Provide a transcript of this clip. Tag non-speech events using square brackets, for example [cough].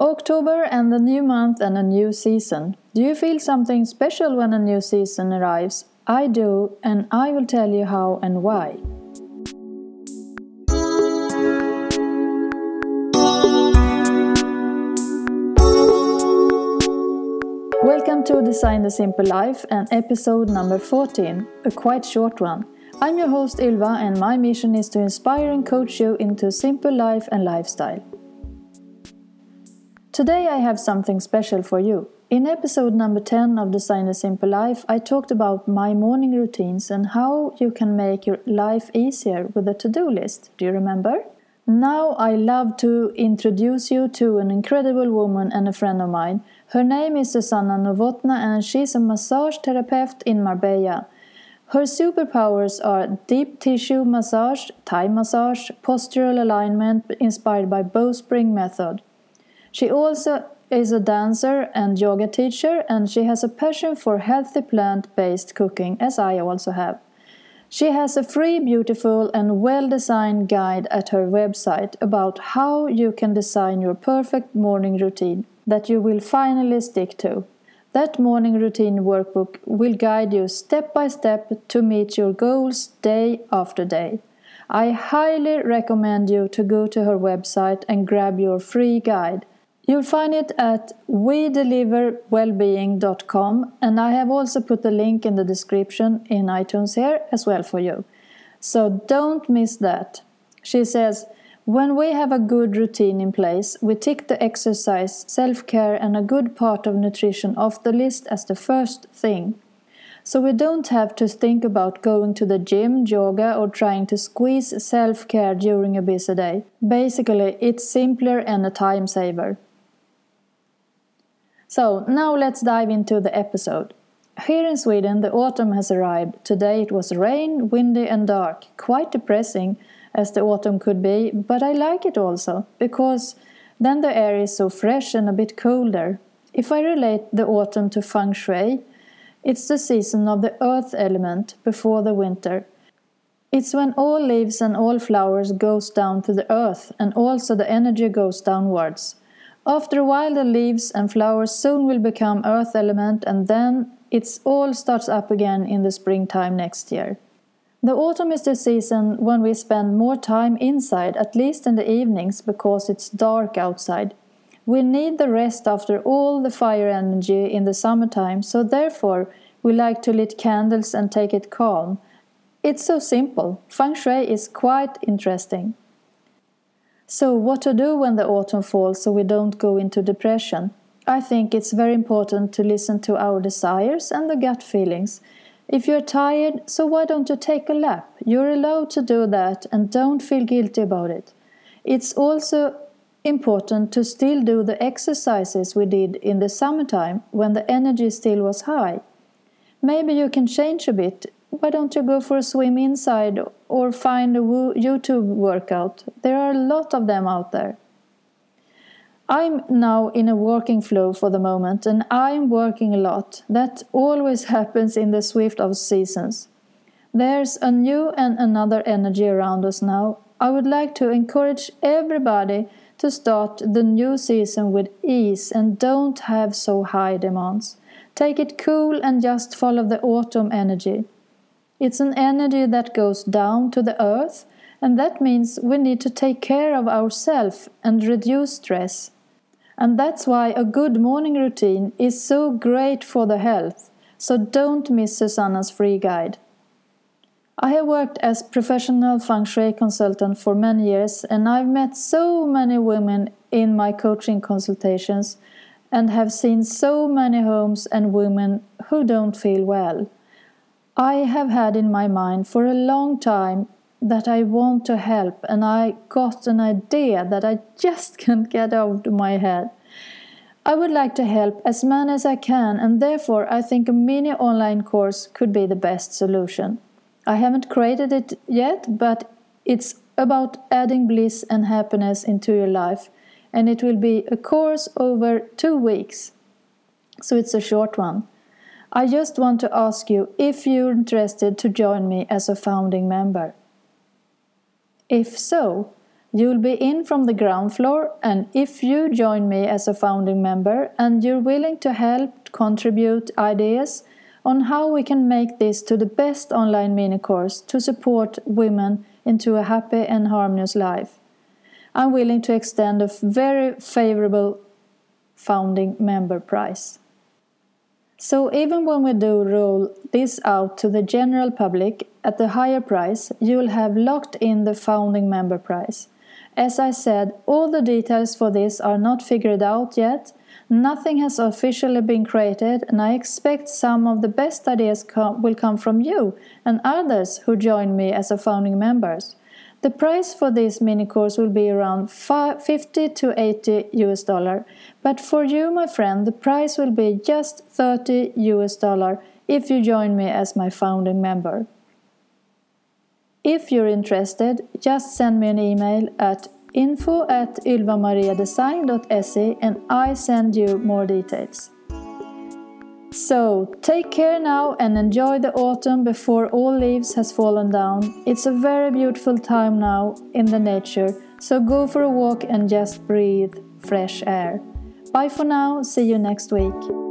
October and a new month and a new season. Do you feel something special when a new season arrives? I do, and I will tell you how and why. Welcome to Design the Simple Life and episode number 14, a quite short one. I'm your host Ylva, and my mission is to inspire and coach you into a simple life and lifestyle. Today I have something special for you. In episode number 10 of Design a Simple Life, I talked about my morning routines and how you can make your life easier with a to do list. Do you remember? Now I love to introduce you to an incredible woman and a friend of mine. Her name is Susanna Novotna and she's a massage therapist in Marbella. Her superpowers are deep tissue massage, Thai massage, postural alignment inspired by bowspring method. She also is a dancer and yoga teacher, and she has a passion for healthy plant based cooking, as I also have. She has a free, beautiful, and well designed guide at her website about how you can design your perfect morning routine that you will finally stick to. That morning routine workbook will guide you step by step to meet your goals day after day. I highly recommend you to go to her website and grab your free guide. You'll find it at wedeliverwellbeing.com and I have also put the link in the description in iTunes here as well for you. So don't miss that. She says, when we have a good routine in place, we tick the exercise, self care, and a good part of nutrition off the list as the first thing. So we don't have to think about going to the gym, yoga, or trying to squeeze self care during a busy day. Basically, it's simpler and a time saver. So, now let's dive into the episode. Here in Sweden, the autumn has arrived. Today it was rain, windy, and dark. Quite depressing as the autumn could be, but I like it also because then the air is so fresh and a bit colder. If I relate the autumn to feng shui, it's the season of the earth element before the winter. It's when all leaves and all flowers goes down to the earth and also the energy goes downwards. After a while, the leaves and flowers soon will become earth element, and then it all starts up again in the springtime next year. The autumn is the season when we spend more time inside, at least in the evenings, because it's dark outside. We need the rest after all the fire energy in the summertime, so therefore we like to lit candles and take it calm. It's so simple. Feng Shui is quite interesting. So, what to do when the autumn falls so we don't go into depression? I think it's very important to listen to our desires and the gut feelings. If you're tired, so why don't you take a lap? You're allowed to do that and don't feel guilty about it. It's also important to still do the exercises we did in the summertime when the energy still was high. Maybe you can change a bit why don't you go for a swim inside or find a YouTube workout? There are a lot of them out there. I'm now in a working flow for the moment and I'm working a lot. That always [laughs] happens in the swift of seasons. There's a new and another energy around us now. I would like to encourage everybody to start the new season with ease and don't have so high demands. Take it cool and just follow the autumn energy. It's an energy that goes down to the earth, and that means we need to take care of ourselves and reduce stress. And that's why a good morning routine is so great for the health. So don't miss Susanna's free guide. I have worked as professional feng shui consultant for many years and I've met so many women in my coaching consultations and have seen so many homes and women who don't feel well. I have had in my mind for a long time that I want to help, and I got an idea that I just [laughs] can't get out of my head. I would like to help as many as I can, and therefore I think a mini online course could be the best solution. I haven't created it yet, but it's about adding bliss and happiness into your life, and it will be a course over two weeks. So it's a short one. I just want to ask you if you're interested to join me as a founding member. If so, You'll be in from the ground floor, and if you join me as a founding member and you're willing to help contribute ideas on how we can make this to the best online mini course to support women into a happy and harmonious life, I'm willing to extend a very favorable founding member price. So even when we do roll this out to the general public at the higher price, you will have locked in the founding member price. As I said, all the details for this are not figured out yet. Nothing has officially been created, and I expect some of the best ideas com will come from you and others who join me as a founding members. The price for this mini course will be around 50 to 80 US dollar, but for you, my friend, the price will be just 30 US dollar if you join me as my founding member. If you're interested, just send me an email at info at ylvamariadesign.se and I send you more details. So, take care now and enjoy the autumn before all leaves has fallen down. It's a very beautiful time now in the nature, so go for a walk and just breathe fresh air. Bye for now, see you next week.